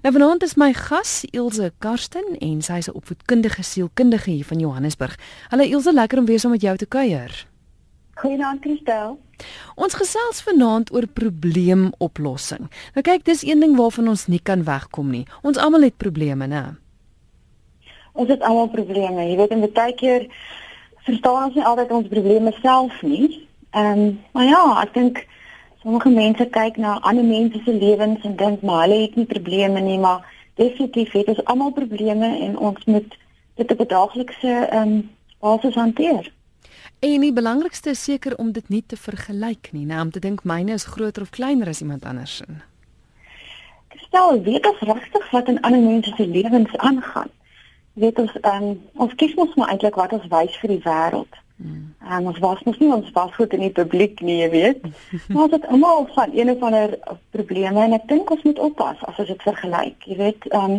Nou vanaand is my gas Ilse Karsten en sy is 'n opvoedkundige sielkundige hier van Johannesburg. Hallo Ilse, lekker om weer saam met jou te kuier. Goeienaand Christel. Ons gesels vanaand oor probleemoplossing. Nou kyk, dis een ding waarvan ons nie kan wegkom nie. Ons almal het probleme, né? Ons het almal probleme. Jy weet, en baie keer verstaan ons nie altyd ons probleme self nie. Ehm, um, maar ja, ek dink Sommige mense kyk na ander mense se lewens en dink maar hulle het nie probleme nie, maar definitief het ons almal probleme en ons moet dit op 'n daaglikse ehm um, basis hanteer. En die belangrikste is seker om dit nie te vergelyk nie, nou om te dink myne is groter of kleiner as iemand anders se. Stel, weet ons regtig wat in ander mense se lewens aangaan? Weet ons ehm um, ons kies mos maar eintlik wat ons wys vir die wêreld. Hmm. En ons was mos nie ons was goed in die publiek nie, jy weet. Maar dit almal van een of ander probleme en ek dink ons moet oppas as ons dit vergelyk. Jy weet, um,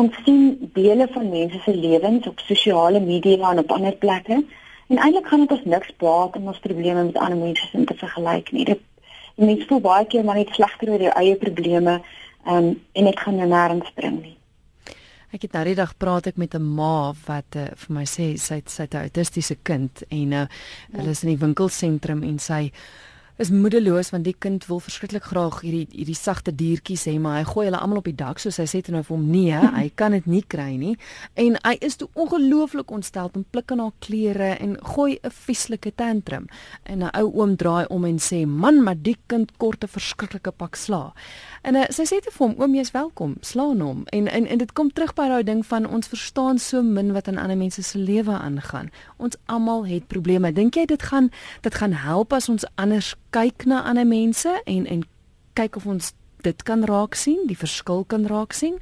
ons sien dele van mense se lewens op sosiale media en op ander plekke en eintlik gaan dit ons niks baat om ons probleme met ander mense se te vergelyk nie. Dit mense voel baie keer maar net slegter oor jou eie probleme um, en dit gaan nêrens bring nie. Ek het nou die dag praat ek met 'n ma wat uh, vir my sê sy sy het 'n autistiese kind en uh, hulle is in die winkelsentrum en sy is moedeloos want die kind wil verskriklik graag hierdie hierdie sagte diertjies hê maar hy gooi hulle almal op die dak so sy sê toe nou vir hom nee hy kan dit nie kry nie. En hy is toe ongelooflik ontstel en pluk aan haar klere en gooi 'n vieslike tantrum. En 'n ou oom draai om en sê man maar die kind kort 'n verskriklike pak sla en uh, sy sê te vir hom oom jy's welkom slaan hom en, en en dit kom terug by daai ding van ons verstaan so min wat aan ander mense se lewe aangaan ons almal het probleme dink jy dit gaan dit gaan help as ons anders kyk na ander mense en en kyk of ons dit kan raak sien, die verskil kan raak sien?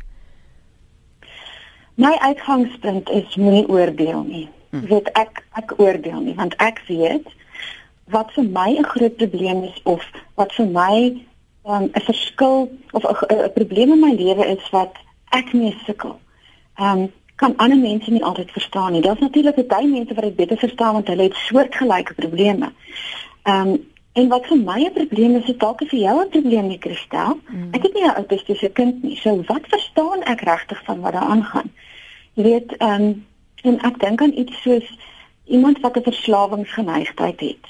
My uitgangspunt is moenie oordeel nie. Hm. Weet ek ek oordeel nie want ek weet wat vir my 'n groot probleem is of wat vir my um, 'n um, verskil of 'n probleem in my lewe is wat ek nie sukkel. Ehm um, kan ander mense nie altyd verstaan nie. Daar's natuurlik baie mense wat dit beter verstaan want hulle het soortgelyke probleme. Ehm um, En wat vir my 'n probleem is, is dalk vir jou 'n probleem, nie Christel. Mm. Ek het nie 'n autistiese kind nie. So wat verstaan ek regtig van wat daar aangaan? Jy weet, ehm um, en ek dink aan iets soos iemand wat 'n verslawingsgeneigtheid het.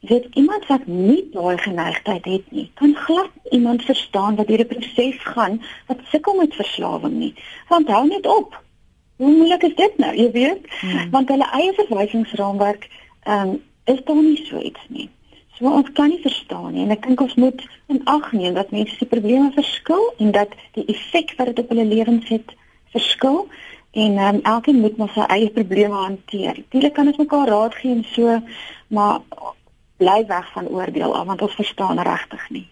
Weet, iemand wat nie daai geneigtheid het nie, kan glad iemand verstaan wat hierdie proses gaan wat sukkel met verslawing nie. Want hou net op. Hoe moeilik is dit nou? Jy weet, mm. want hulle eie verwysingsraamwerk ehm um, is dan nie so iets nie. So ons kan nie verstaan nie en ek dink ons moet in ag neem dat mense se probleme verskil en dat die effek wat dit op hulle lewens het verskil en um, elkeen moet maar sy eie probleme hanteer. Dit kan ons mekaar raad gee en so maar bly weg van oordeel af want ons verstaan regtig nie.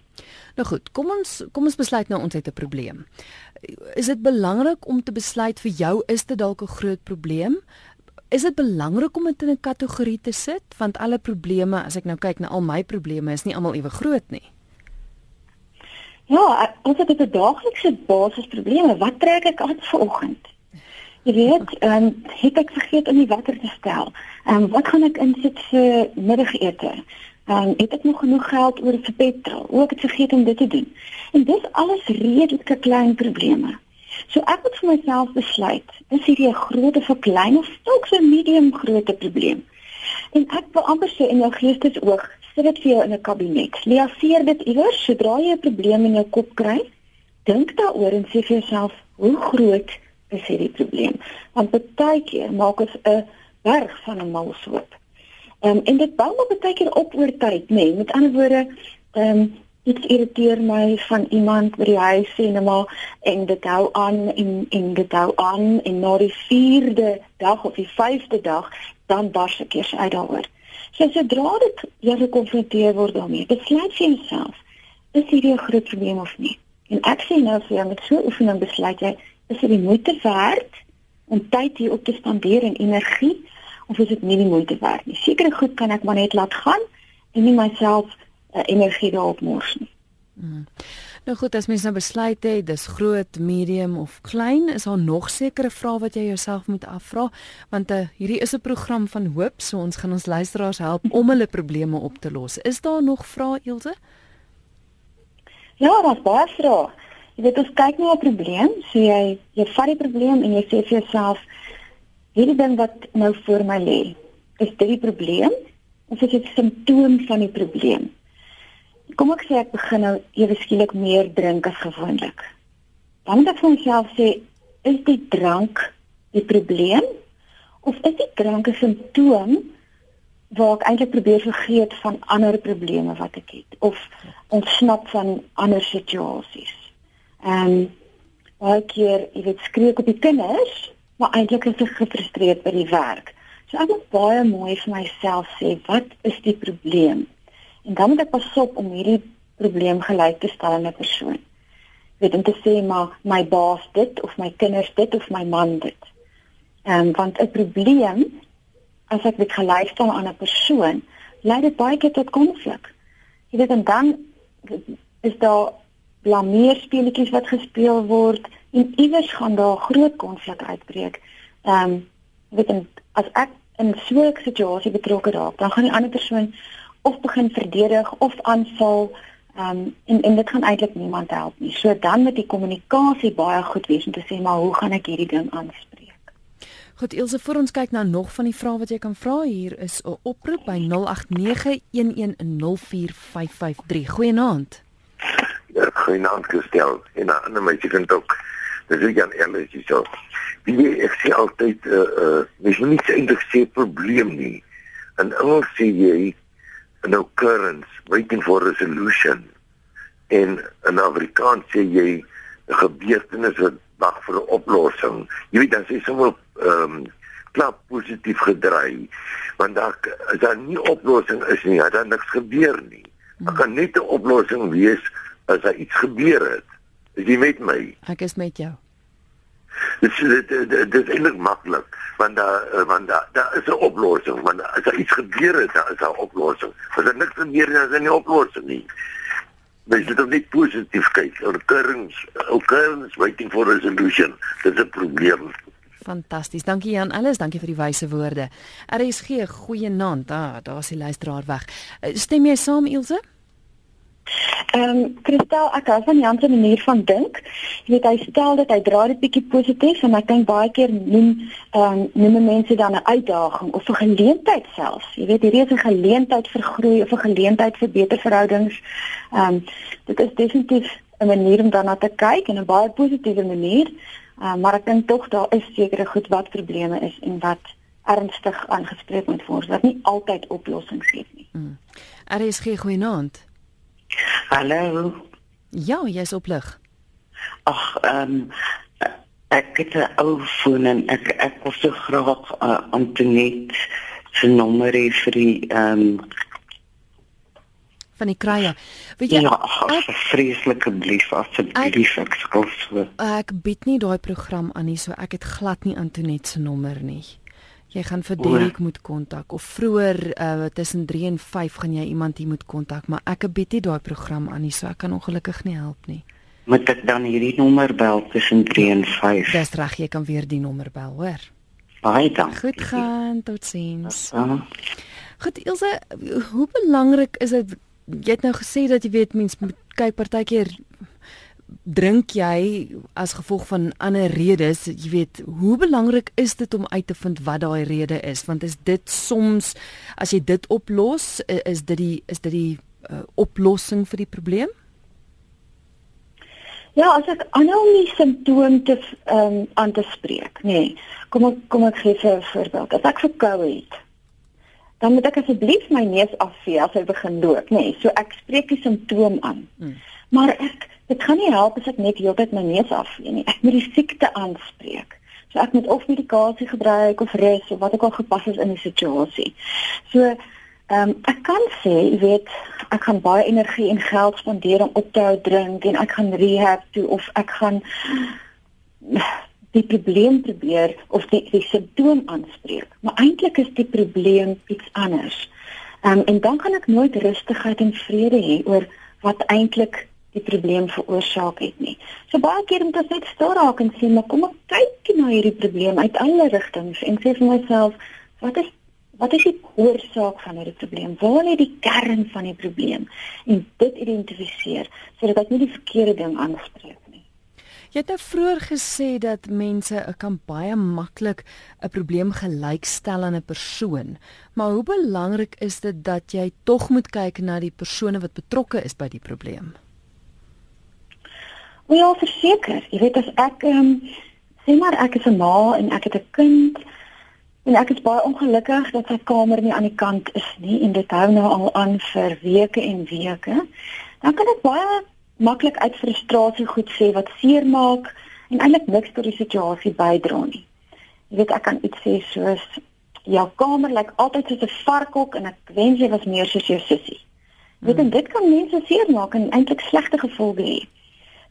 Nou goed, kom ons kom ons besluit nou ons het 'n probleem. Is dit belangrik om te besluit vir jou is dit dalk 'n groot probleem? is dit belangrik om dit in 'n kategorie te sit want alle probleme as ek nou kyk na al my probleme is nie almal ewe groot nie. Ja, ons het 'n daaglikse basisprobleme. Wat trek ek aan vanoggend? Jy weet, ehm um, het ek vergeet om die water te stel. Ehm um, wat gaan ek insit vir middagete? Ehm um, het ek nog genoeg geld oor vir petrol? Ook het vergeet om dit te doen. En dis alles redelike klein probleme. So ek moet vir myself besluit, is hierdie 'n groot of 'n klein of dalk 'n medium groot probleem? En ek wil amper sê in jou geestesoog, sit dit vir jou in 'n kabinet. Leaseer dit iewers sodra jy 'n probleem in jou kop kry. Dink daaroor en sê vir jouself, hoe groot is hierdie probleem? Want baie keer maak ons 'n berg van 'n malsoop. Um, en dit bou maar baie keer op oor tyd, nê? Nee, met ander woorde, ehm um, iets irriteer my van iemand by die huis en maar en dit hou aan en en dit hou aan en na die 4de dag of die 5de dag dan bars ek eers uit daaroor. So sodra dit jy gekonfronteer word daarmee, besluit vir jouself, is hierdie 'n groot probleem of nie? En ek sê nou vir jou met so oefening besluit jy, is dit die moeite werd om tyd hier op te spandeer en energie of is dit nie die moeite werd nie? Sekere goed kan ek maar net laat gaan en nie myself uh, energie daarop mors nie. Mm. Nou goed, as mens nou besluit het dis groot, medium of klein, is daar nog sekere vrae wat jy jouself moet afvra want uh, hierdie is 'n program van hoop, so ons gaan ons luisteraars help om hulle probleme op te los. Is daar nog vrae Ilse? Ja, daar's baie vrae. Jy weet ons kyk na 'n probleem, so jy jy vat die probleem en jy sê vir jouself hierdie ding wat nou voor my lê, is dit die probleem of is dit 'n simptoom van die probleem? Kom ek sê ek begin nou ewe skielik meer drink as gewoonlik. Dan moet ek vir myself sê, is die drank die probleem of is die drank 'n simptoom waar ek eintlik probeer vergeet van ander probleme wat ek het of ontsnap van ander situasies? En baie keer, jy weet, skree ek op die kinders, maar eintlik is ek gefrustreerd by die werk. So ek moet baie mooi vir myself sê, wat is die probleem? En dan moet ek pas op om hierdie probleem gelyk te stel aan 'n persoon. Weet om te sê maar my baas dit of my kinders dit of my man dit. Ehm want 'n probleem as ek dit gelyk stel aan 'n persoon, lei dit baie keer tot konflik. Jy weet dan is daar blameer speletjies wat gespeel word en iewers gaan daar groot konflik uitbreek. Ehm um, weet en as ek in so 'n situasie betrokke raak, dan gaan die ander persoon of begin verdedig of aanval ehm um, en en dit gaan eintlik niemand help nie. So dan moet die kommunikasie baie goed wees om te sê maar hoe gaan ek hierdie ding aanspreek? Goed, Ilse, voor ons kyk na nog van die vrae wat jy kan vra, hier is 'n oproep by 0891104553. Goeienaand. Ja, goeienaand gestel. En dan nou my kind ook. Dis ek aan Ellis hier so. Wie ek sê altyd uh uh mens moet nie eintlik sê probleem nie. En Engels sê jy an occurrence waiting for resolution. En in Afrikaans sê jy 'n gebeurtenis wat wag vir 'n oplossing. Jy weet dan sê sommer ehm um, klap positief gedry. Want daar as daar nie oplossing is nie, dan niks gebeur nie. Daar kan net 'n oplossing wees as daar iets gebeur het. Is jy met my? Ek is met jou. Dit dit dit is eintlik maklik want daar want daar daar is 'n oplossing want as daar iets gebeur het, daar is 'n oplossing. As daar niks gebeur nie, is daar nie 'n oplossing nie. Mens moet net positief kyk. Occurrence, occurrence waiting for resolution. Dit is 'n probleem. Fantasties. Dankie Jan Alles, dankie vir die wyse woorde. RSG, goeie naand. Ah, daar's die luisteraar weg. Eh, stem jy saam Ilse? Ehm um, Kristel, ek hou van Jan se manier van dink. Jy weet hy stel dit hy dra dit bietjie positief en ek dink baie keer noem ehm um, noem mense dan 'n uitdaging of 'n geleentheid selfs. Jy weet hierdie is 'n geleentheid vir groei of 'n geleentheid vir beter verhoudings. Ehm um, dit is definitief 'n manier om daarna te kyk en 'n baie positiewe manier. Ehm uh, maar ek dink tog daar is sekere goed wat probleme is en wat ernstig aangespreek moet word wat nie altyd oplossings gee nie. Mm. RSG goeienaand. Hallo. Ja, jy's op lig. Ag, ehm um, ek het 'n ou foon en ek ek wil so graag uh, Antoinette se nommer hê vir die ehm um, van die krye. Weet jy? Ja, ek, vreeslike blief asseblief ek skuld so. Ek bied nie daai program aan nie, so ek het glad nie Antoinette se nommer nie. Jy gaan vir Derek moet kontak of vroeër uh, tussen 3 en 5 gaan jy iemand hier moet kontak, maar ek bied nie daai program aan nie, so ek kan ongelukkig nie help nie. Moet ek dan hierdie nommer bel tussen 3 en 5? Dis reg, jy kan weer die nommer bel, hoor. Baie dankie. Goed gaan, totsiens. Goed, Ilse, hoe belangrik is dit jy het nou gesê dat jy weet mense kyk partykeer drink jy as gevolg van ander redes, jy weet, hoe belangrik is dit om uit te vind wat daai rede is? Want is dit soms as jy dit oplos, is dit die is dit die uh, oplossing vir die probleem? Ja, as ek aanhou om die simptome te ehm um, aan te spreek, nê. Nee, kom ek kom ek gee vir 'n voorbeeld. As ek verkoue het, dan moet ek asseblief my neus afvee as hy begin loop, nê. Nee, so ek spreek die simptoom aan. Hmm. Maar ek Dit gaan nie help as ek net heeltyd my neus afvee nie. Ek moet die siekte aanspreek. So ek moet of medikasie gebruik of rus of wat ook al gepas is in die situasie. So ehm um, ek kan sê, jy weet, ek gaan baie energie en geld spandeer om op te hou drink en ek gaan rehab toe of ek gaan die probleem probeer of die die simptoom aanspreek. Maar eintlik is die probleem iets anders. Ehm um, en dan kan ek nooit rustigheid en vrede hê oor wat eintlik die probleem veroorsaak het nie. So baie keer moet ek net stil raak en sê, maar kom ek kyk na hierdie probleem uit alle rigtings en sê vir myself, wat is wat is die oorsaak van hierdie probleem? Waar lê die kern van die probleem? En dit identifiseer sodat ek nie die verkeerde ding aanspreek nie. Jy het nou vroeër gesê dat mense kan baie maklik 'n probleem gelykstel aan 'n persoon. Maar hoe belangrik is dit dat jy tog moet kyk na die persone wat betrokke is by die probleem? Ja, verseker. Jy weet as ek ehm um, sê maar ek is 'n ma en ek het 'n kind En ek is baie ongelukkig dat sy kamer nie aan die kant is nie en dit hou nou al aan vir weke en weke. Dan kan ek baie maklik uit frustrasie goed sê wat seermaak en eintlik niks tot die situasie bydra nie. Jy weet ek kan iets sê soos jou kamer lyk altyd soos 'n varkhok en ek wens jy was meer soos jou sussie. Jy weet hmm. dit kan mense seermaak en eintlik slegte gevolge hê.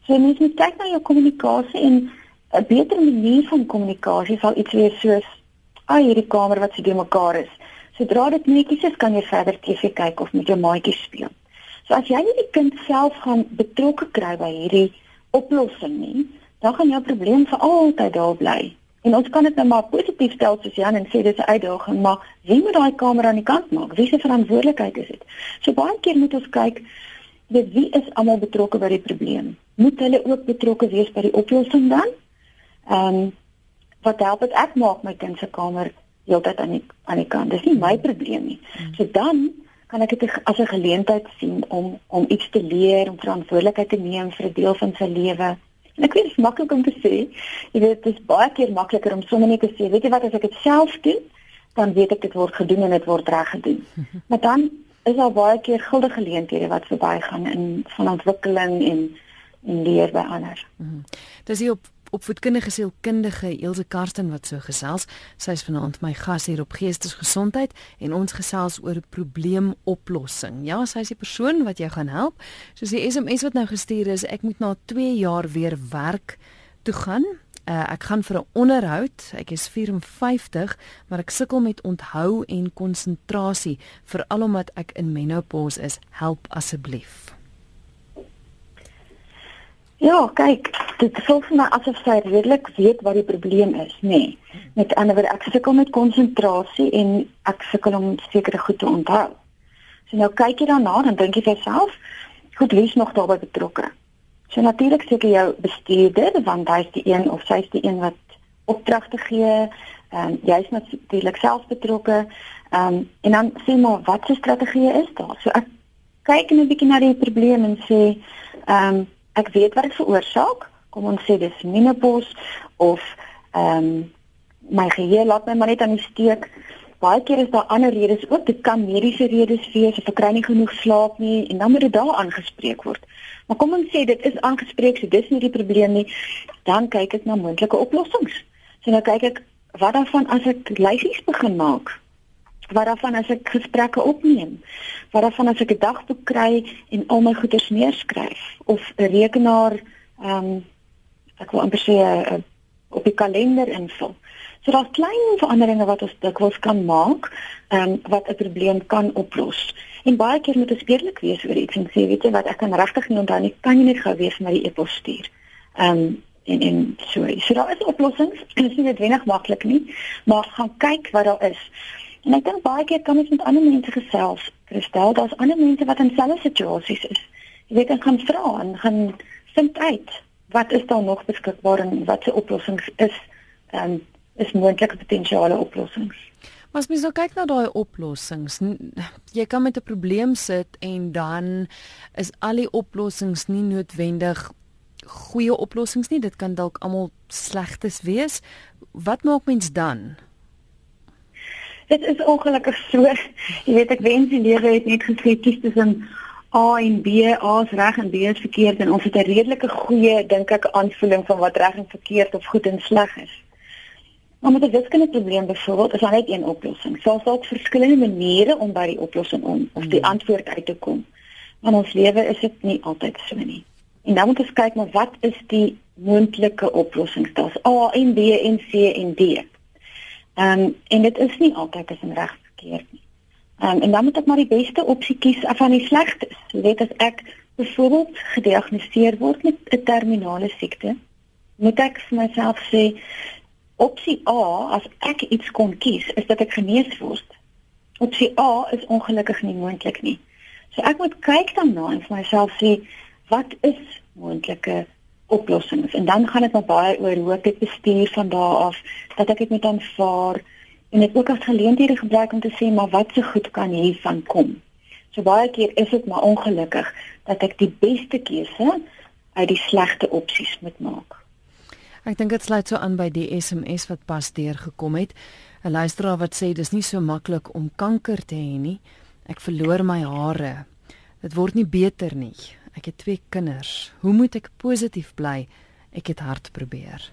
So mens moet kyk na jou kommunikasie en 'n beter manier van kommunikasie sal iets wees soos "Ag, hierdie kamer wat so de mekaar is." Sodra dit netjies is, kan jy verder TV kyk of met jou maatjies speel. So as jy nie die kind self gaan betrokke kry by hierdie oplossing nie, dan gaan jou probleem vir altyd daar bly. En ons kan dit nou maar positief stel soos Jan en sê dis 'n uitdaging, maar wie moet daai kamer aan die kant maak? Wie se verantwoordelikheid is dit? So baie keer moet ons kyk weet wie is almal betrokke by die probleem? Moet hulle ook betrokke wees by die oplossing dan? Ehm um, wat help dit ek maak my kind se kamer heeltyd aan die aan die kant. Dis nie my probleem nie. Hmm. So dan kan ek dit as 'n geleentheid sien om om iets te leer, om verantwoordelikheid te neem vir 'n deel van sy lewe. En ek weet dit is maklik om te sê. Jy weet dit is baie keer makliker om sommer net te sê, weet jy wat as ek dit self doen, dan weet ek dit word gedoen en dit word reg gedoen. maar dan is daar baie keer guldige geleenthede wat verbygaan in van ontwikkeling en en leer by ander. Mhm. Dis hier op opvoedkundige sielkundige Elsje Karsten wat so gesels. Sy is vanaand my gas hier op Geestesgesondheid en ons gesels oor probleemoplossing. Ja, sy is die persoon wat jou gaan help. Soos die SMS wat nou gestuur is, ek moet na 2 jaar weer werk toe gaan. Uh, ek gaan vir 'n onderhoud. Ek is 54, maar ek sukkel met onthou en konsentrasie, veral omdat ek in menopause is. Help asseblief. Ja, kyk, dit voel vir my asof sy redelik weet wat die probleem is, nê. Nee. Met ander woorde, ek sukkel met konsentrasie en ek sukkel om sekere goed te onthou. So nou kyk jy daarna en dink jy vir jouself, goed, wie is nog daarbey betrokke? So natuurlik seker jou bestuurder, want hy is die een of sy is die een wat opdragte gee. Ehm um, jy is natuurlik self betrokke. Ehm um, en dan sê maar wat se strategie is daar? So ek kyk net 'n bietjie na die probleem en sê ehm um, ek weet wat dit veroorsaak. Kom ons sê dis menopause of ehm um, my geheue laat my maar net aan die steek. Baie keer is daar ander redes ook. Dit kan mediese redes wees of ek kry nie genoeg slaap nie en dan moet dit daar aangespreek word. Maar kom ons sê dit is aangespreek, so dis nie die probleem nie. Dan kyk ek na moontlike oplossings. So nou kyk ek wat daarvan as ek lysies begin maak wat daarvan as ek gesprekke opneem wat daarvan as ek 'n dagboek kry en al my goeders neerskryf of 'n rekenaar ehm um, ek wil amper sê uh, op die kalender invul so daar's klein veranderinge wat ons dikwels kan maak ehm um, wat 'n probleem kan oplos en baie keer moet ons eerlik wees oor iets en sê weet jy wat ek kan regtig nie onthou nie kan jy net gou weer vir my die e-pos stuur ehm um, en en so so daar is oplossings dit is nie net wenig maklik nie maar gaan kyk wat daar is En ek dink baie keer kan ons met ander mense gesels. Kristel, daar's ander mense wat in dieselfde situasies is. Jy weet, ek gaan vra en gaan vind uit wat is daar nog beskikbaar en wat se oplossings is en um, is moontlike potensiale oplossings. Maar as mens nou kyk na daai oplossings, jy kan met 'n probleem sit en dan is al die oplossings nie noodwendig goeie oplossings nie. Dit kan dalk almal slegtes wees. Wat maak mens dan? dit is ongelukkig so. Jy weet ek wens die lewe het net gesê kies tussen A en B, A is reg en B is verkeerd en ons het 'n redelike goeie dink ek aanvoeling van wat reg en verkeerd of goed en sleg is. Maar met 'n wiskundige probleem byvoorbeeld is daar net een oplossing. Soms dalk verskillende maniere om by die oplossing om of die hmm. antwoord uit te kom. Maar ons lewe is dit nie altyd so nie. En dan moet ons kyk maar wat is die moontlike oplossings? Daar's A en B en C en D. Ehm um, en dit is nie altyd as 'n reg verkeerd nie. Ehm um, en dan moet ek maar die beste opsie kies af van die slegstes. Jy weet as ek byvoorbeeld gediagnoseer word met 'n terminale siekte, moet ek vir myself sê opsie A as ek iets kon kies, is dat ek genees word. Opsie A is ongelukkig nie moontlik nie. So ek moet kyk daarna en vir myself sê wat is moontlike oplossings en dan gaan dit maar baie oor hoe ek bestuur van daar af dat ek dit met aanvaar en dit ook as geleenthede gebruik om te sê maar wat se so goed kan hiervan kom. So baie keer is dit maar ongelukkig dat ek die beste keuse uit die slegte opsies moet maak. Ek dink dit sluit so aan by die SMS wat pas deurgekom het. 'n Luisteraar wat sê dis nie so maklik om kanker te hê nie. Ek verloor my hare. Dit word nie beter nie. Ek het twee kinders. Hoe moet ek positief bly? Ek het hard probeer.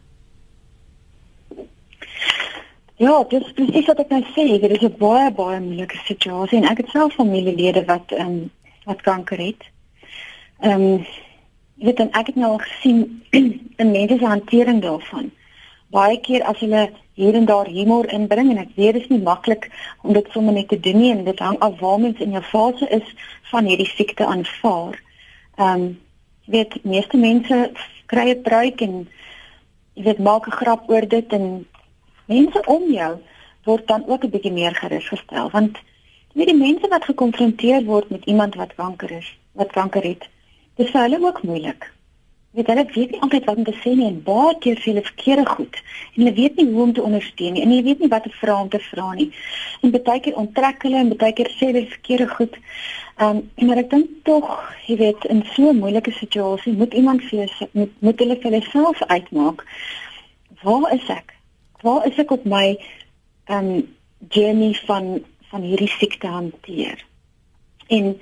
Ja, dis presies wat ek nou sê. Dit is 'n baie baie moeilike situasie en ek het self familielede wat ehm um, wat kanker het. Ehm um, jy weet dan ek het nou al gesien in mense se hantering daarvan. Baie keer as hulle hier en daar humor inbring en ek weet dit is nie maklik om dit sommer net te doen nie en dit hang af waar mens in jou fase is van hierdie siekte aanvaar. Ehm um, jy weet meeste mense kry 'n bruik en jy weet maak 'n grap oor dit en mense om jou word dan ook 'n bietjie meer gerus gestel want weet die mense wat gekonfronteer word met iemand wat kanker is, wat kanker het, dis vir hulle ook moeilik. Weet hulle weet nie altyd wat om te sê nie en baie keer sê hulle verkeerde goed en hulle weet nie hoe om te ondersteun nie en hulle weet nie wat te vra om te vra nie. En baie keer onttrek hulle en baie keer sê hulle verkeerde goed. Ehm um, maar ek dink tog, jy weet, in so 'n moeilike situasie moet iemand vir moet, moet hulle vir hulle self uitmaak. Waar is ek? waar is ek op my um journey van van hierdie siekte hanteer? En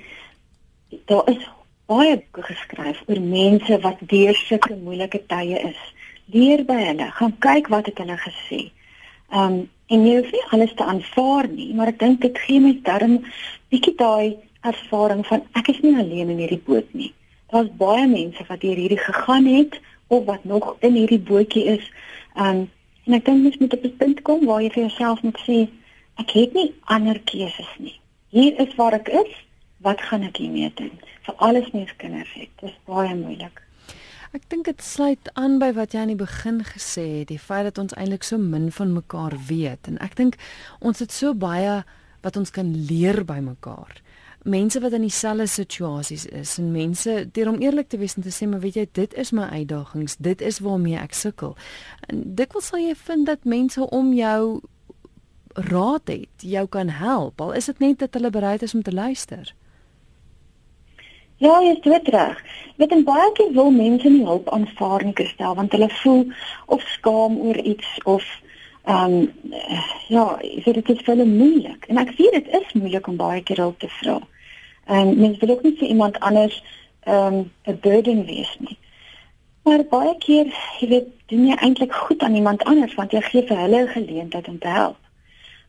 daar is baie boeke geskryf oor mense wat deur sulke moeilike tye is. Leer by hulle, gaan kyk wat het hulle gesê. Um en jy hoef nie alles te aanvaar nie, maar ek dink dit gee my darm bietjie daai ervaring van ek is nie alleen in hierdie boot nie. Daar's baie mense wat deur hierdie gegaan het of wat nog in hierdie bootjie is. Um En ek dink mens moet op 'n punt kom waar jy vir jouself moet sê ek het nie ander keuses nie. Hier is waar ek is. Wat gaan ek hiermee doen? Vir alles mens kinders het. Dit is baie moeilik. Ek dink dit sluit aan by wat jy aan die begin gesê het, die feit dat ons eintlik so min van mekaar weet en ek dink ons het so baie wat ons kan leer by mekaar mense wat in dieselfde situasies is en mense deur om eerlik te wees en te sê maar weet jy dit is my uitdagings dit is waarmee ek sukkel en dikwels sal jy vind dat mense om jou raad het jou kan help al is dit net dat hulle bereid is om te luister Ja, jy is reg. Met 'n baie keer wil mense nie hulp aanvaar nie, Kristel, want hulle voel of skaam oor iets of Ehm um, ja, so dit is hulle moeilik. En ek sien dit is moeilik om baie keer hulp te vra. Ehm um, mens wil ook nie vir iemand anders ehm um, 'n burden wees nie. Maar baie keer, jy weet, doen jy eintlik goed aan iemand anders want jy gee vir hulle 'n geleentheid om te help.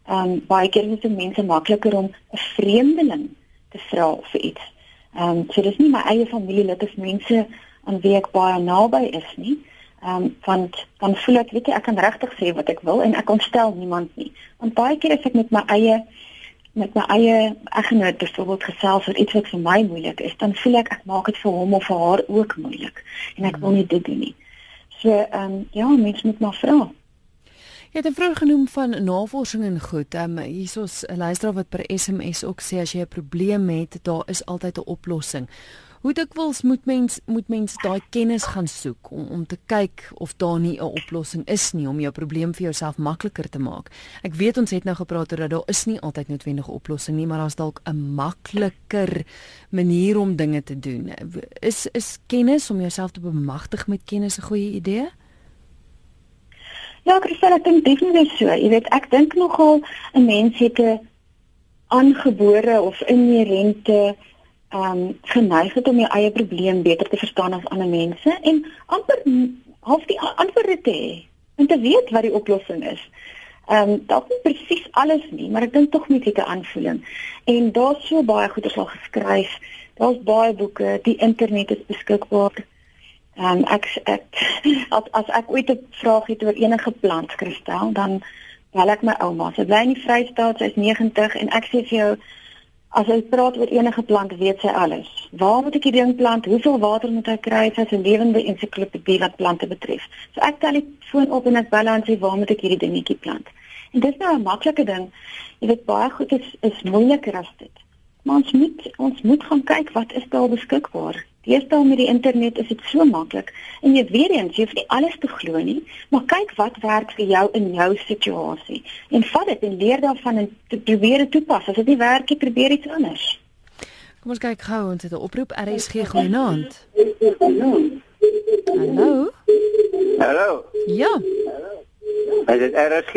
Ehm um, baie keer is dit mense makliker om 'n vreemdeling te vra vir iets. Ehm um, so dis nie my eie familielid of mense aan wie ek baie naby is nie. Ehm um, want dan voel ek weet jy ek kan regtig sê wat ek wil en ek ontstel niemand nie. Want baie keer as ek met my eie met my eie eggenoot byvoorbeeld gesels oor iets wat vir my moeilik is, dan voel ek ek maak dit vir hom of vir haar ook moeilik en ek wil nie dit doen nie. So ehm um, ja, mens moet maar vra. Jy het vraag genoem van navorsing en goed. Ehm um, hiersoos 'n luisteraar wat per SMS ook sê as jy 'n probleem het, daar is altyd 'n oplossing. Hoe dikwels moet mens moet mens daai kennis gaan soek om om te kyk of daar nie 'n oplossing is nie om jou probleem vir jouself makliker te maak. Ek weet ons het nou gepraat oor dat daar is nie altyd noodwendige oplossing nie, maar daar's dalk 'n makliker manier om dinge te doen. Is is kennis om jouself te bemagtig met kennis 'n goeie idee? Ja, Christel, ek dink definitief so. Jy weet, ek dink nogal 'n mens het 'n aangebore of inherente ehm um, geneig het om jou eie probleem beter te verstaan as ander mense en amper half die antwoorde te hê en te weet wat die oplossing is. Ehm um, dalk nie presies alles nie, maar ek dink tog met 'n aanvoeling. En daar's so baie goeders al geskryf. Daar's baie boeke, die internet is beskikbaar. Ehm um, ek ek as as ek ooit 'n vraag het oor enige plant kristal, dan bel ek my ouma. Sy bly in die Vrystaat, sy's 90 en ek sê vir jou As hy praat oor enige plant, weet sy alles. Waar moet ek die ding plant? Hoeveel water moet hy kry? Sy is 'n lewende ensiklopedie wat plante betref. So ek tel die foon op en ek bel aan sy waar moet ek hierdie dingetjie plant? En dit is nou 'n maklike ding. Jy weet baie goed is is moeiliker as dit. Maar ons moet ons moet gaan kyk wat is daar beskikbaar. Deesdae met die internet is dit so maklik en jy weet eens jy hoef nie alles te glo nie, maar kyk wat werk vir jou in jou situasie en vat dit en leer daarvan en te probeer dit toepas. As dit nie werk nie, probeer iets anders. Kom ons kyk gou ons het 'n oproep RSG goeienaand. Hallo. Hallo. Ja. Is dit RSG?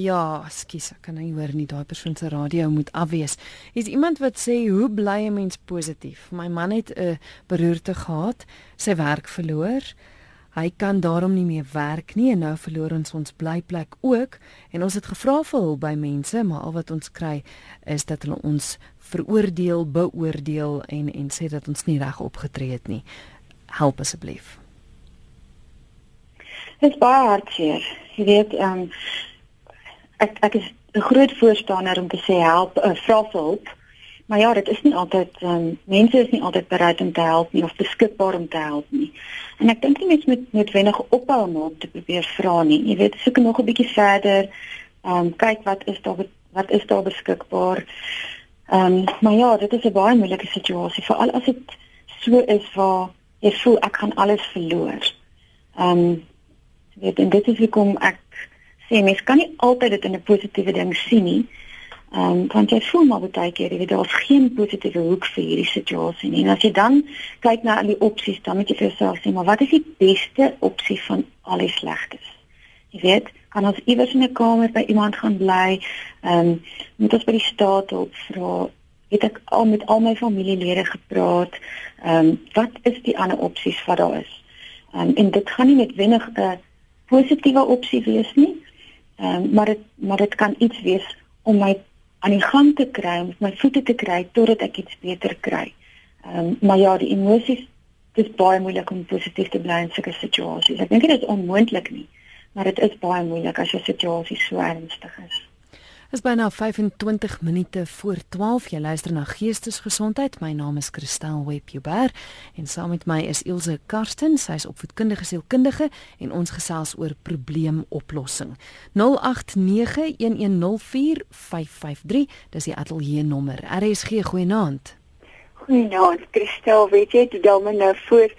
Ja, skus, ek kan nie hoor nie. Daai persoon se radio moet afwees. Hier's iemand wat sê, "Hoe bly 'n mens positief? My man het 'n beroerte gehad, sy werk verloor. Hy kan daarom nie meer werk nie en nou verloor ons ons blyplek ook en ons het gevra vir hulp by mense, maar al wat ons kry is dat hulle ons veroordeel, beoordeel en en sê dat ons nie reg opgetree het nie. Help asseblief." Dit is baie hartseer. Jy weet, ehm um, ek ek is 'n groot voorstander om te sê help, uh, vra vir hulp. Maar ja, dit is nie altyd ehm um, mense is nie altyd bereid om te help nie of beskikbaar om te help nie. En ek dink nie mens moet noodwendig ophou om hulp te probeer vra nie. Jy weet, soek nog 'n bietjie verder. Ehm um, kyk wat is daar wat is daar beskikbaar. Ehm um, maar ja, dit is 'n baie moeilike situasie, veral as dit so is waar jy voel ek gaan alles verloor. Ehm um, weet en dit is hoekom ek sê mens kan nie altyd dit in 'n positiewe ding sien nie. Ehm um, want jy voel maar baie keer jy weet daar's geen positiewe hoek vir hierdie situasie nie. En as jy dan kyk na al die opsies, dan moet jy vir jouself sê, maar wat is die beste opsie van al die slegtes? Jy weet, kan ons iewers in 'n kamer by iemand gaan bly? Ehm um, moet ons by die staat op vra het ek al met al my familielede gepraat. Ehm um, wat is die ander opsies wat daar is? Ehm um, en dit gaan nie net wenig 'n uh, positiewe opsie wees nie. Ehm um, maar dit maar dit kan iets wees om my aan die gang te kry, om my voete te kry totdat ek iets beter kry. Ehm um, maar ja, die emosies dis baie moeilik om positief te bly in sulke situasies. Ek dink dit is onmoontlik nie, maar dit is baie moeilik as jou situasie so ernstig is. Is byna 25 minute voor 12. Jy luister na Geestesgesondheid. My naam is Christel Webber en saam met my is Ilse Karsten. Sy is opvoedkundige sielkundige en ons gesels oor probleemoplossing. 0891104553. Dis die ateljee nommer. RSG goeienaand. Goeienaand Christel. Weet jy toe dan nou voor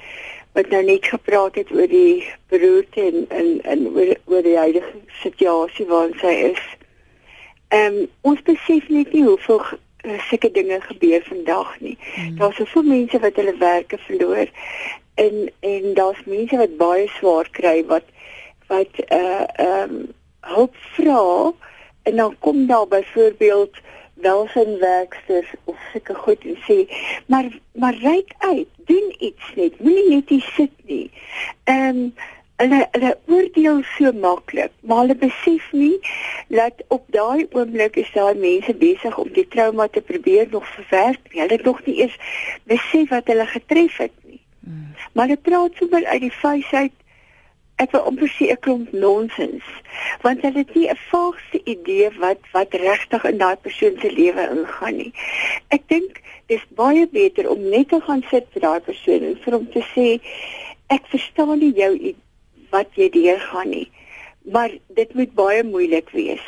wat nou net gepraat het oor die beroerte en en en oor, oor die huidige situasie waarin sy is. Ehm um, ons besef net nie hoeveel uh, sulke dinge gebeur vandag nie. Hmm. Daar's soveel mense wat hulle werke verloor en en daar's mense wat baie swaar kry wat wat uh ehm um, hulp vra en dan kom daar byvoorbeeld welsynwerksters of sulke goed en sê maar maar ryk uit, doen iets net, moenie net hier sit nie. Ehm um, hulle hulle oordeel so maklik, maar hulle besef nie dat op daai oomblik is daai mense besig om die trauma te probeer nog verwerk. Hulle het nog nie eers besef wat hulle getref het nie. Hmm. Maar hulle praat sommer uit die vuis uit ek wil amper sê 'n klomp nonsens want hulle het nie 'n vaagste idee wat wat regtig in daai persoon se lewe ingaan nie. Ek dink dis baie beter om net te gaan sit vir daai persoon en vir hom te sê ek verstaan nie jou idee wat jy deurgaan nie. Maar dit moet baie moeilik wees.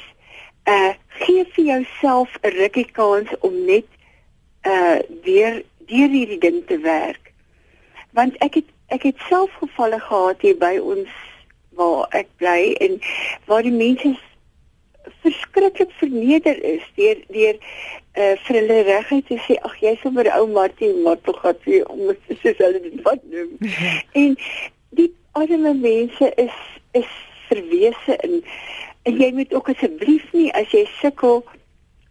Uh gee vir jouself 'n rukkie kans om net uh weer deur hierdie ding te werk. Want ek het ek het self gevalle gehad hier by ons waar ek bly en waar die mense verskriklik verneder is deur deur uh vir hulle regheid te sê ag jy's sommer ou Martie maar tog het jy om te sê hulle dit wat noem. en die arme mense is is verwese in. En jy moet ook asseblief nie as jy sukkel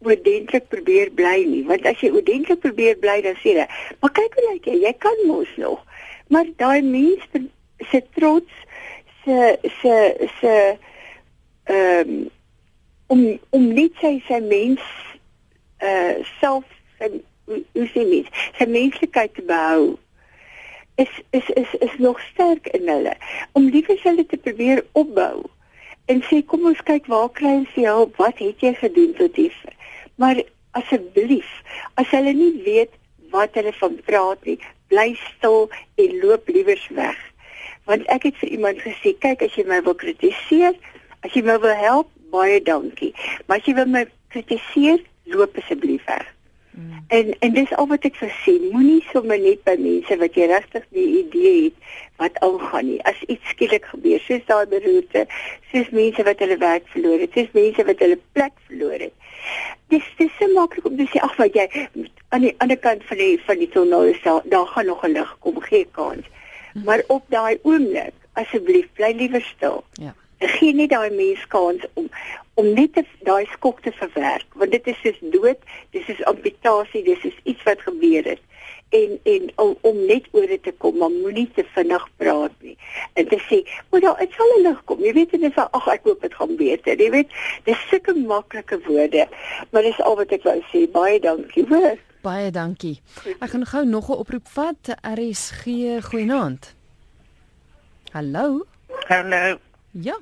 oordentlik probeer bly nie. Want as jy oordentlik probeer bly dan sê jy maar kyk hoe lyk jy? Jy kan mos nog. Maar daai mens se trots se se se ehm um, om om net sy sy mens uh self en hoe sê mens sy menslikheid te behou is is is is nog sterk in hulle. Om liewer hulle te probeer opbou en sê kom ons kyk waar kry ons jou hulp? Wat het jy gedoen tot hier maar asseblief as hulle nie weet wat hulle van praat nie bly stil en loop liewer weg. Want ek het vir iemand gesê kyk as jy my wil kritiseer as jy my wil help baie dankie. Maar as jy wil my kritiseer loop asseblief weg Mm. En en dis al wat ek versien. Moenie sommer net by mense wat jy regtig die idee het wat aangaan nie. As iets skielik gebeur, soos daai beroerte, soos mense wat hulle werk verloor het, soos mense wat hulle plek verloor het. Dis dis so maklik om te sê ag wat jy aan die ander kant van die van die toneel stel, daar gaan nog 'n lig kom, gee kans. Mm. Maar op daai oomblik, asseblief, bly liewer stil. Ja gee nie daai mens kans om om net daai skok te verwerk want dit is soos dood dis is amputasie dis is iets wat gebeur het. En en om, om net oor dit te kom maar moenie te vinnig praat nie. En te sê maar daar dit sal lig kom. Jy weet dit is ag ek hoop dit gaan beter. Jy weet dis sulke maklike woorde maar dis al wat ek wou sê. Baie dankie hoor. Baie dankie. Ek gaan gou nog 'n oproep vat. RSG goeienaand. Hallo? Hallo. Ja.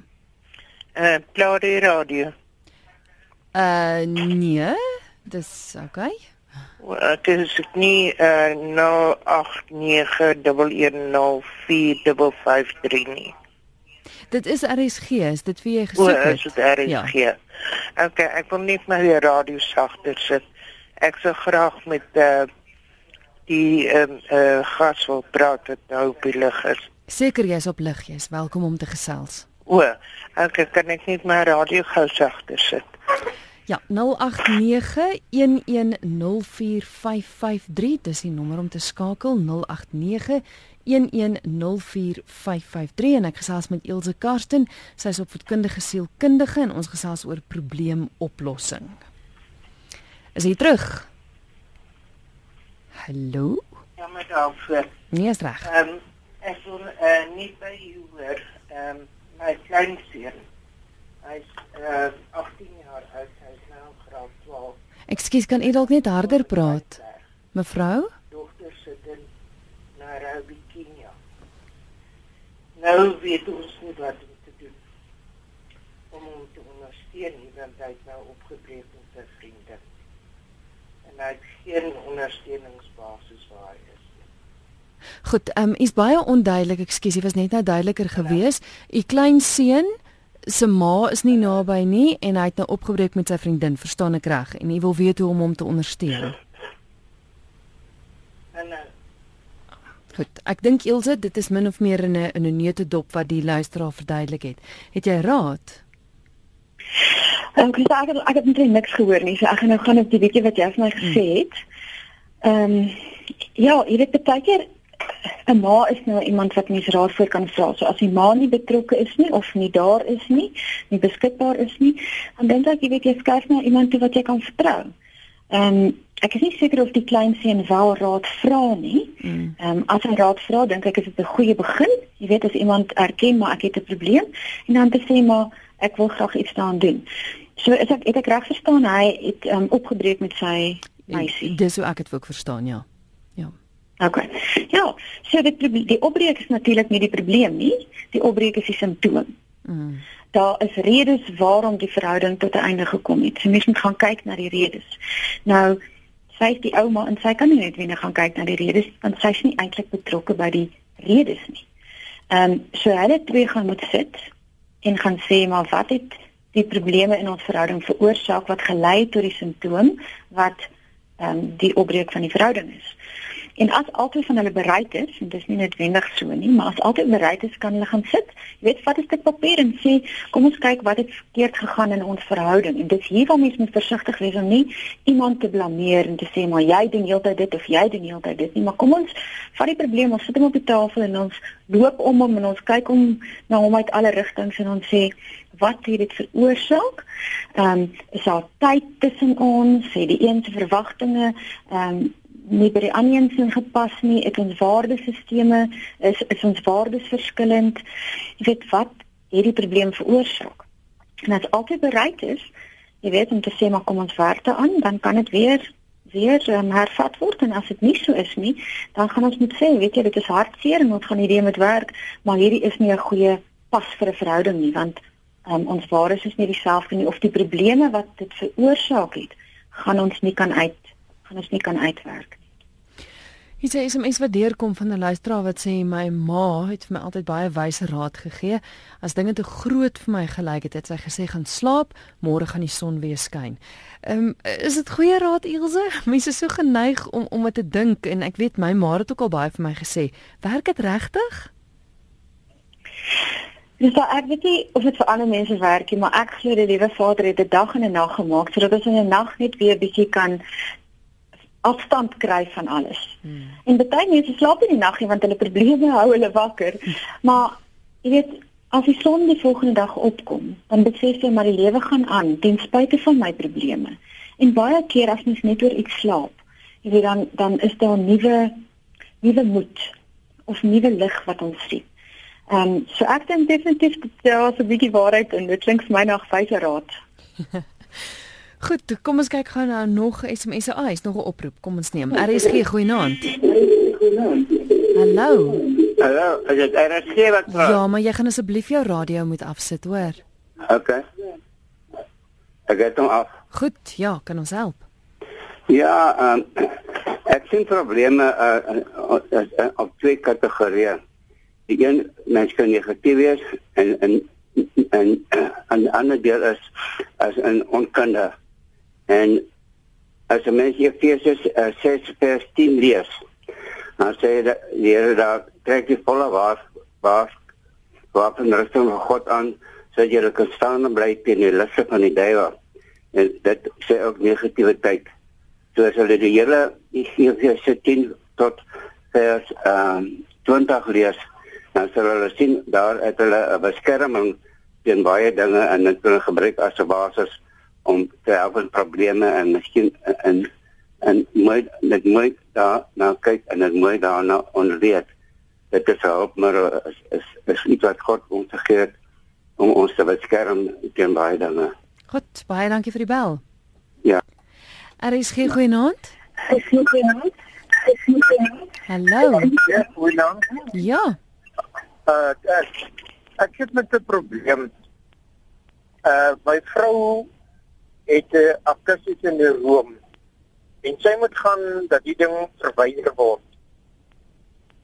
Eh uh, klaar die radio. Uh nee, dis okay. Dit is nie eh uh, 0891104553 nie. Dit is RSG, is dit wie jy gesoek het? O, is dit RSG. Ja. Okay, ek wil net my radio sagter sit. Ek sou graag met eh uh, die ehm um, eh uh, gas wil praat wat nou op die lig is. Seker jy's op lig, jy's welkom om te gesels. O, ek kan ek net my radio gou sagter sit. Ja, 0891104553 dis die nommer om te skakel 0891104553 en ek gesels met Ilse Karsten, sy is opvoedkundige sielkundige en ons gesels oor probleemoplossing. Is jy terug? Hallo? Ja, my dogter. Nee, is reg. Ehm um, ek wil uh, nie by u hoor. Ehm um, my kleinseun. Hy's uh 18 jaar oud, hy's nou graad 12. Ekskuus, kan u dalk net harder praat? Mevrou? Dogter sit in Nairobi, Kenia. Nou weet ons nie wat om te doen. Om hom te ondersteun, want hy het nou opgebreek met sy vriende. En hy het geen ondersteuningsbasis waar hy is. Goed, ehm um, is baie onduidelik. Ekskuus, jy was net nou duideliker gewees. U klein seun se ma is nie naby nie en hy het nou opgebreek met sy vriendin, verstaan ek reg? En hy wil weet hoe om hom te ondersteun. Goed, ek dink Ilse, dit is min of meer in 'n in 'n neutedop wat die luisteraar verduidelik het. Het jy raad? Um, ek het ek het net niks gehoor nie. So ek gaan nou gaan op die bietjie wat jy vir my gesê het. Ehm um, ja, jy weet baie keer 'n ma is nou iemand wat mens raad voor kan vra. So as die ma nie betrokke is nie of nie daar is nie, nie beskikbaar is nie, dan dink ek jy weet jy skuif na iemand toe wat jy kan vertrou. Ehm um, ek is nie seker of die klein seun wel raad vra nie. Mm. Ehm um, as hy raad vra, dink ek is dit 'n goeie begin. Jy weet as iemand erken maar ek het 'n probleem en dan te sê maar ek wil graag iets daaraan doen. So is ek het ek reg verstaan hy het um, opgebreek met sy meisie. Dis hoe ek dit ook verstaan, ja. OK. Ja, so dit die opbreek is natuurlik nie die probleem nie. Die opbreek is die simptoom. Mm. Daar is redes waarom die verhouding tot 'n einde gekom het. So mens moet gaan kyk na die redes. Nou, sy is die ouma en sy kan nie net weer gaan kyk na die redes want sy is nie eintlik betrokke by die redes nie. Ehm um, so hulle twee gaan moet sit en gaan sê maar wat het die probleme in ons verhouding veroorsaak wat gelei het tot die simptoom wat ehm um, die opbreek van die verhouding is. En as albei van hulle bereid is, en dit is nie noodwendig so nie, maar as albei bereid is, kan hulle gaan sit. Weet, vat 'n stuk papier en sê, kom ons kyk wat het verkeerd gegaan in ons verhouding. En dit is hier waar mens moet versigtig wees om nie iemand te blameer en te sê maar jy doen heeltyd dit of jy doen heeltyd dit nie, maar kom ons vat die probleem, ons sit hom op die tafel en ons loop om hom en ons kyk hom na hom uit alle rigtings en ons sê wat het dit veroorsaak? Ehm um, is daar tyd tussen ons? Het die een se verwagtinge ehm um, nie by die ander een gepas nie. Het ons waardesisteme is is ons waardes verskillend. Jy weet wat hierdie probleem veroorsaak. En as altyd bereid is, jy weet om te sê maar kom ons werk daaraan, dan kan dit weer weer um, hervat word en as dit nie so is nie, dan gaan ons moet sê, weet jy, dit is hartseer en ons gaan hierdie met werk, maar hierdie is nie 'n goeie pas vir 'n verhouding nie, want um, ons waardes is nie dieselfde nie of die probleme wat dit veroorsaak het, gaan ons nie kan uit gaan ons nie kan uitwerk. Hier sê SMS wat deurkom van 'n luisteraar wat sê my ma het vir my altyd baie wyse raad gegee. As dinge te groot vir my gelyk het, het sy gesê gaan slaap, môre gaan die son weer skyn. Ehm um, is dit goeie raad Ilse? Mense is so geneig om om dit te dink en ek weet my ma het ook al baie vir my gesê, werk dit regtig? Dis so, ek weet nie of dit vir ander mense werk nie, maar ek glo die Liewe Vader het 'n dag en 'n nag gemaak sodat ons in 'n nag net weer bietjie kan afstand kry van alles. Hmm. En baie mense slaap in die nag nie want hulle probleme hou hulle wakker. Maar jy weet, as die son die volgende dag opkom, dan besef jy maar die lewe gaan aan ten spyte van my probleme. En baie keer as mens net oor iets slaap, jy weet dan dan is daar 'n nuwe nuwe moed of nuwe lig wat ons sien. Ehm um, so ek dink definitief dit is 'n bietjie waarheid en dit klink vir my na wyse raad. Goed, kom ons kyk gou nou nog SMS. Ah, is nog 'n oproep. Kom ons neem. RSG goeienaand. Hallo. Hallo, is dit RSG wat praat? Ja, maar jy gaan asseblief jou radio moet afsit, hoor. OK. Ek het hom af. Goed, ja, kan ons help? Ja, ehm um, ek sien probleme uh, uh, uh, uh, op twee kategorieë. Die een mens kan negatief wees en en en uh, en die ander deel is as 'n onkunde. En as 'n mens hier Efesiërs uh, 6 vers 10 lees, dan sê die Here daar trek die volle was was wapen rusting van God aan sodat jy kan staan en bly teen die lisse van die duiwel. En dit sê ook negativiteit. So as hulle die hele Efesiërs 10 tot vers um, 20 lees, dan sal hulle sien daar het hulle 'n beskerming teen baie dinge en dit kan gebruik as 'n basis om te help met probleme en miskien en en moet net moet daar nou kyk en dit moet daar nou onderweet dit is help maar is is, is iets wat God ons gegee het om ons te beskerm teen baie dinge. Goed, baie dankie vir die bel. Ja. Er is geen goeie naand. Is nie genoeg. Is nie genoeg. Hallo. Ja, goeienaand. Ja. Uh ek, ek het met 'n probleem. Uh my vrou het 'n uh, akusties in die room en sy moet gaan dat die ding verwyder word.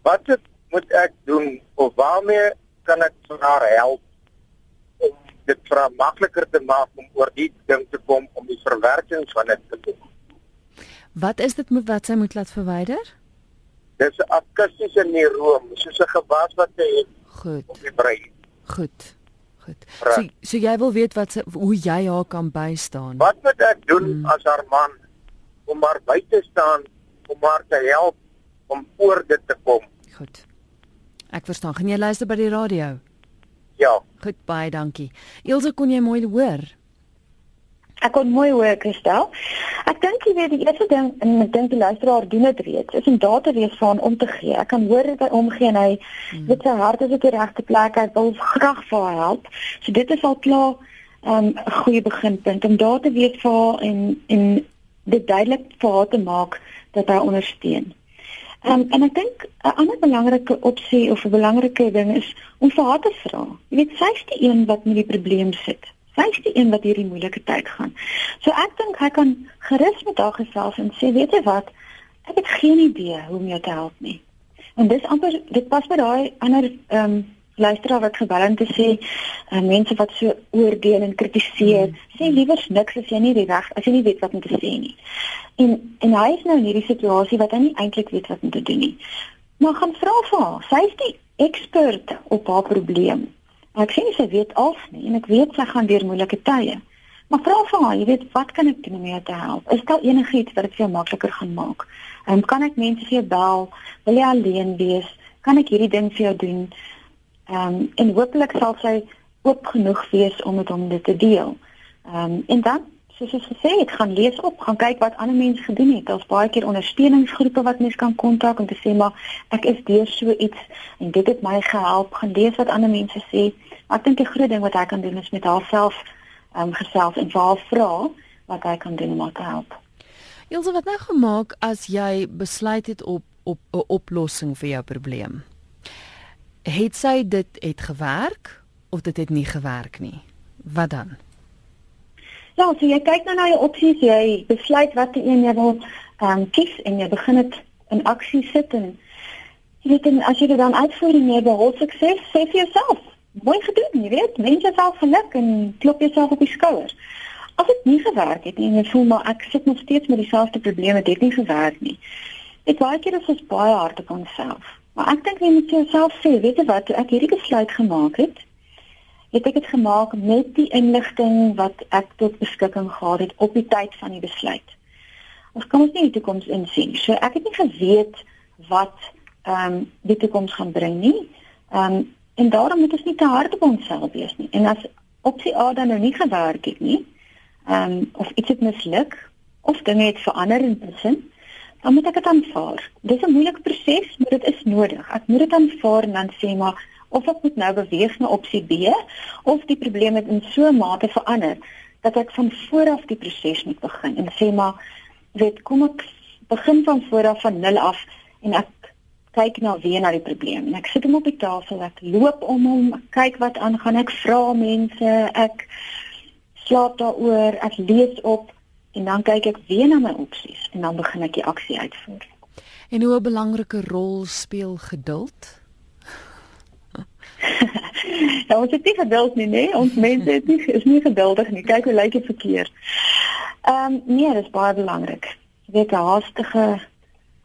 Wat het, moet ek doen of waarmee kan ek haar help om dit vir haar makliker te maak om oor die ding te kom om die verwerking van dit te doen? Wat is dit met wat sy moet laat verwyder? Dis 'n akusties in die room, soos 'n gewas wat sy het Goed. op die brei. Goed. Goed. Reg. So so jy wil weet wat sy, hoe jy haar kan bystaan. Wat moet ek doen Hmm. as haar man om haar by te staan om haar te help om oor dit te kom? Goed. Ek verstaan. Gaan jy luister by die radio? Ja. Goed, baie dankie. Ilse, kon jy mooi hoor? Ek kon mooi hoor, Christel. Ek dink jy weet die eerste ding en ek dink die luisteraar doen dit reeds, is om daar te wees hom om te gee. Ek kan hoor dat hy omgee en hy mm. weet sy hart is op die regte plek. Hy wil graag vir haar help. So dit is al klaar 'n um, goeie beginpunt om daar te wees vir haar en en dit duidelik vir haar te maak dat hy ondersteun. Um, en ek dink 'n ander belangrike opsie of 'n belangrike ding is om vir haar te vra. Jy weet sy is die een wat met die probleem sit. Sy is die een wat hierdie moeilike tyd gaan. So ek dink hy kan gerus met haar gesels en sê, weet jy wat? Ek het geen idee hoe om jou te help nie. En dis amper dit pas by daai ander ehm um, luisteraar wat gebel het om te sê uh, mense wat so oordeel en kritiseer, mm. sê liewers niks as jy nie die reg as jy nie weet wat om te sê nie. En en hy is nou in hierdie situasie wat hy nie eintlik weet wat om te doen nie. Maar gaan vra vir haar. Sy is die ekspert op haar probleem. Ek sê nie sy weet alles nie en ek weet sy gaan deur moeilike tye. Maar vra vir haar, jy weet, wat kan ek doen om jou te help? Is daar enigiets wat dit vir jou makliker gaan maak? Ehm um, kan ek mense vir jou bel? Wil jy alleen wees? Kan ek hierdie ding vir jou doen? Ehm um, en hopelik sal sy oop genoeg wees om met hom dit te deel. Ehm um, en dan soos ek gesê het, gaan lees op, gaan kyk wat ander mense gedoen het. Daar's baie keer ondersteuningsgroepe wat mense kan kontak om te sê maar ek is deur so iets en dit het my gehelp. Gaan lees wat ander mense sê. Ek dink die groot ding wat hy kan doen is met haarself ehm um, gesels en vir haar vra wat hy kan doen om haar te help. Ilse, wat nou gemaak as jy besluit het op op 'n oplossing vir jou probleem? Het sy dit het gewerk of dit het nie gewerk nie? Wat dan? Ja, so jy kyk nou na jou opsies, jy besluit watter een jy wil ehm um, kies en jy begin dit in aksie sit en jy weet en as jy dit dan uitvoer en jy behou sukses, sê vir jouself, mooi gedoen, jy weet, mense sal geluk en klop jouself op die skouers. As dit nie gewerk het nie en jy voel maar ek sit nog steeds met dieselfde probleme, dit het nie gewerk nie. Ek baie keer is ons baie hard op onsself. Maar ek dink jy moet jouself sê, weet jy wat, ek hierdie besluit gemaak het, het ek dit gemaak met die inligting wat ek tot beskikking gehad het op die tyd van die besluit. Ons kan ons nie die toekoms insien. So ek het nie geweet wat ehm um, die toekoms gaan bring nie. Ehm um, en daarom moet ons nie te hard op onsself wees nie. En as opsie A dan nou nie gewerk het nie, ehm um, of iets het misluk of dinge het verander in tussen, dan moet ek dit aanvaar. Dis 'n moeilike proses, maar dit is nodig. Ek moet dit aanvaar en dan sê maar of ek moet nou beweeg na opsie B of die probleem het in so 'n mate verander dat ek van voor af die proses moet begin en sê maar weet kom ek begin van voor af van nul af en ek kyk nou weer na die probleem. En ek sit hom op die tafel ek loop om hom kyk wat aangaan ek vra mense ek slaap daaroor ek lees op en dan kyk ek weer na my opsies en dan begin ek die aksie uitvoer. En hoe 'n belangrike rol speel geduld ja, ons het nie geduld nie, nee. Ons mense het nie is nie geduldig nie. Kyk hoe lyk dit verkeerd. Ehm um, nee, dit is baie belangrik. Jy weet, haastige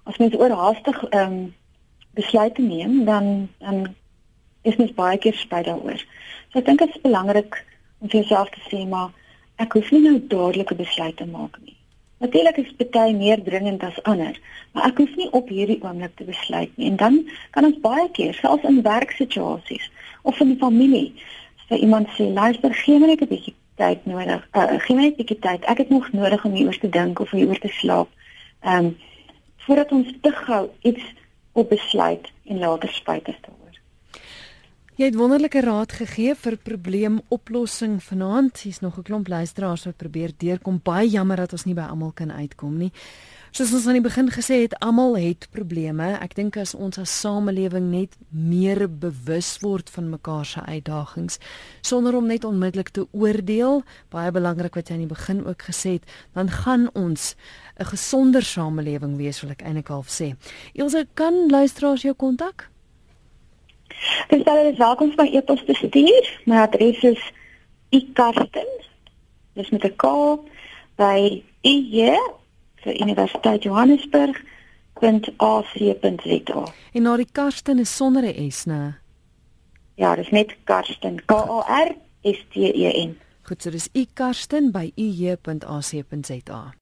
as mens oor haastig ehm um, besluite neem, dan dan is mens baie keer spyt daaroor. So ek dink dit is belangrik om vir jouself te sê maar ek hoef nie nou dadelik 'n besluit te maak nie. Natuurlik is party meer dringend as ander, maar ek hoef nie op hierdie oomblik te besluit nie. En dan kan ons baie keer, selfs in werksituasies of in die familie, sê iemand sê, "Luister, gee my net 'n bietjie tyd nodig. Uh, gee my net 'n bietjie tyd. Ek het nog nodig om hieroor te dink of hieroor te slaap." Ehm um, voordat ons te gou iets op besluit en later spyt is daaroor. Jy het wonderlike raad gegee vir probleemoplossing vanaand. Hier's nog 'n klomp luisteraars wat probeer deurkom. Baie jammer dat ons nie by almal kan uitkom nie. Soos ons aan die begin gesê het, almal het probleme. Ek dink as ons as samelewing net meer bewus word van mekaar se uitdagings sonder om net onmiddellik te oordeel, baie belangrik wat jy aan die begin ook gesê het, dan gaan ons 'n gesonder samelewing wees, wil ek eintlik half sê. Ilse, kan luisteraars jou kontak? Dis dan is welkom my e-pos te stuur. My adres is ikarsten. Dis met 'n k by ie vir Universiteit Johannesburg .ac.za. En na die Karsten is sonder 'n s, né? Ja, dis net Karsten. K A R S T E N. Goed, so dis ikarsten by ie.ac.za.